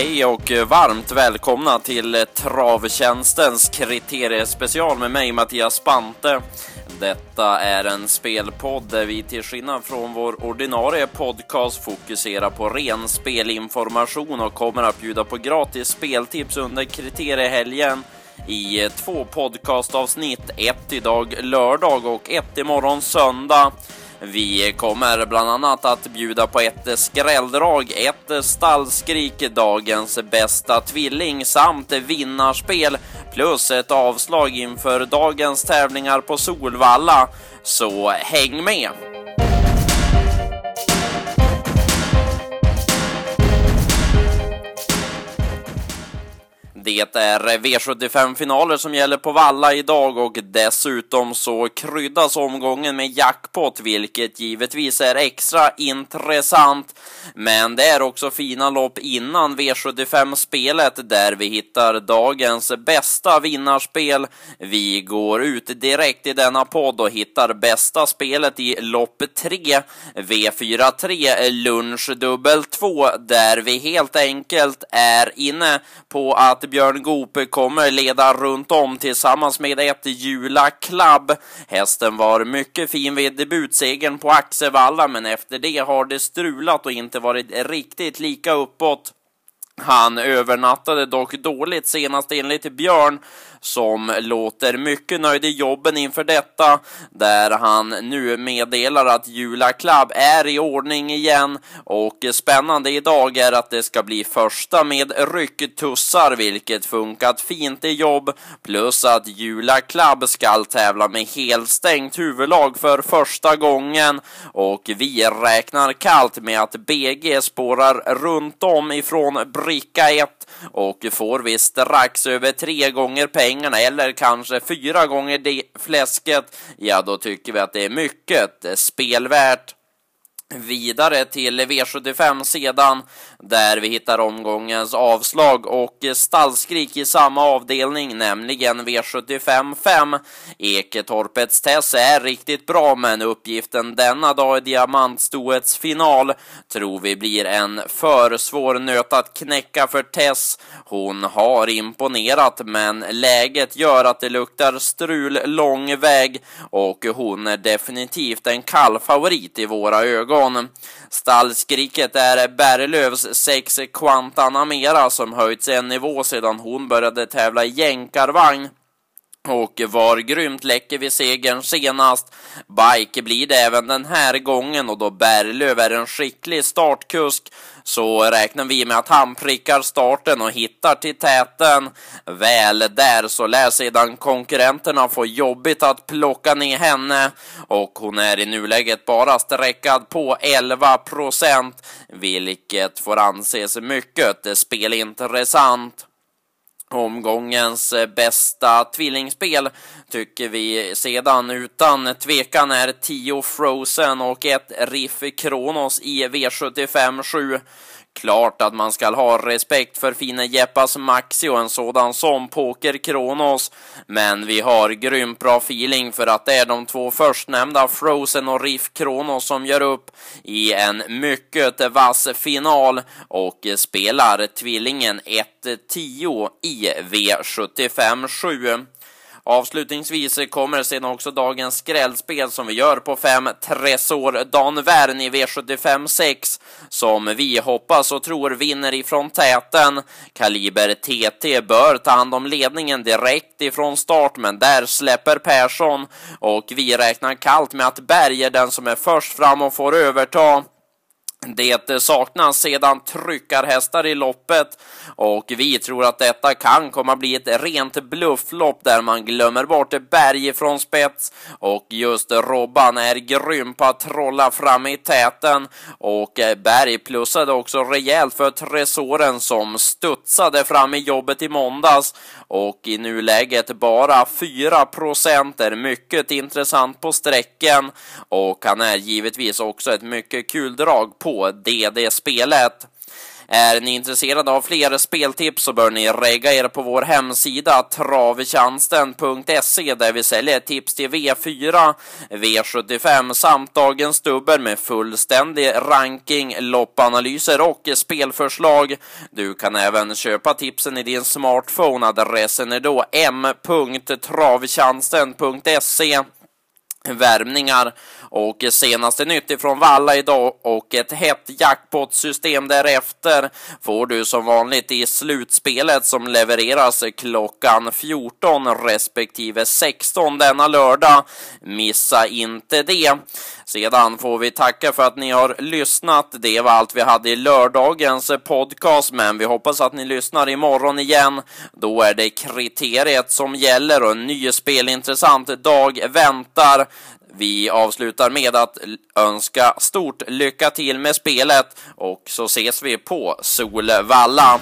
Hej och varmt välkomna till Travtjänstens kriteriespecial med mig Mattias Spante. Detta är en spelpodd där vi till skillnad från vår ordinarie podcast fokuserar på ren spelinformation och kommer att bjuda på gratis speltips under kriteriehelgen i två podcastavsnitt, ett idag lördag och ett imorgon söndag. Vi kommer bland annat att bjuda på ett skrälldrag, ett stallskrik, dagens bästa tvilling samt vinnarspel plus ett avslag inför dagens tävlingar på Solvalla. Så häng med! Det är V75-finaler som gäller på Valla idag och dessutom så kryddas omgången med jackpot, vilket givetvis är extra intressant. Men det är också fina lopp innan V75-spelet där vi hittar dagens bästa vinnarspel. Vi går ut direkt i denna podd och hittar bästa spelet i lopp 3, V43 lunchdubbel 2, där vi helt enkelt är inne på att Björn Goop kommer leda runt om tillsammans med ett Jula Club. Hästen var mycket fin vid debutsegern på Axevalla, men efter det har det strulat och inte varit riktigt lika uppåt. Han övernattade dock dåligt senast enligt Björn som låter mycket nöjd i jobben inför detta, där han nu meddelar att Jula Club är i ordning igen. Och spännande idag är att det ska bli första med rycktussar, vilket funkat fint i jobb, plus att Jula Club ska tävla med helstängt huvudlag för första gången. Och vi räknar kallt med att BG spårar runt om ifrån pricka ett och får vi strax över tre gånger pengarna eller kanske fyra gånger det fläsket, ja då tycker vi att det är mycket spelvärt. Vidare till V75 sedan, där vi hittar omgångens avslag och stallskrik i samma avdelning, nämligen V75 5. Eketorpets Tess är riktigt bra, men uppgiften denna dag i diamantstoets final tror vi blir en för svår nöt att knäcka för Tess. Hon har imponerat, men läget gör att det luktar strul lång väg och hon är definitivt en kall favorit i våra ögon ögon. Stallskriket är Berglövs sex Quantanamera som höjts en nivå sedan hon började tävla i jänkarvagn och var grymt läcker vid segern senast. Bike blir det även den här gången och då Berglöf är en skicklig startkusk så räknar vi med att han prickar starten och hittar till täten. Väl där så lär sedan konkurrenterna få jobbigt att plocka ner henne och hon är i nuläget bara sträckad på 11 procent, vilket får anses mycket spelintressant. Omgångens eh, bästa tvillingspel tycker vi sedan utan tvekan är 10 Frozen och ett Riff Kronos i V75 7. Klart att man ska ha respekt för fina Jeppas Maxi och en sådan som Poker Kronos, men vi har grymt bra feeling för att det är de två förstnämnda Frozen och Riff Kronos som gör upp i en mycket vass final och spelar tvillingen 1-10 i V75 7. Avslutningsvis kommer sedan också dagens skrällspel som vi gör på 5 Tresor Dan Värn i V75 6 som vi hoppas och tror vinner ifrån täten. Kaliber TT bör ta hand om ledningen direkt ifrån start, men där släpper Persson och vi räknar kallt med att Berg är den som är först fram och får överta. Det saknas sedan tryckarhästar i loppet och vi tror att detta kan komma bli ett rent blufflopp där man glömmer bort Berg från spets och just Robban är grym på att trolla fram i täten och Berg plussade också rejält för Tresoren som studsade fram i jobbet i måndags och i nuläget bara 4 procent är mycket intressant på sträckan och han är givetvis också ett mycket kul drag på DD-spelet. Är ni intresserade av fler speltips så bör ni regga er på vår hemsida travtjänsten.se där vi säljer tips till V4, V75 samt dagens dubbel med fullständig ranking, loppanalyser och spelförslag. Du kan även köpa tipsen i din smartphone. Adressen är då m.travtjänsten.se värmningar och senaste nytt ifrån Valla idag och ett hett jackpot-system därefter får du som vanligt i slutspelet som levereras klockan 14 respektive 16 denna lördag. Missa inte det! Sedan får vi tacka för att ni har lyssnat. Det var allt vi hade i lördagens podcast, men vi hoppas att ni lyssnar imorgon igen. Då är det kriteriet som gäller och en ny spelintressant dag väntar. Vi avslutar med att önska stort lycka till med spelet och så ses vi på Solvalla.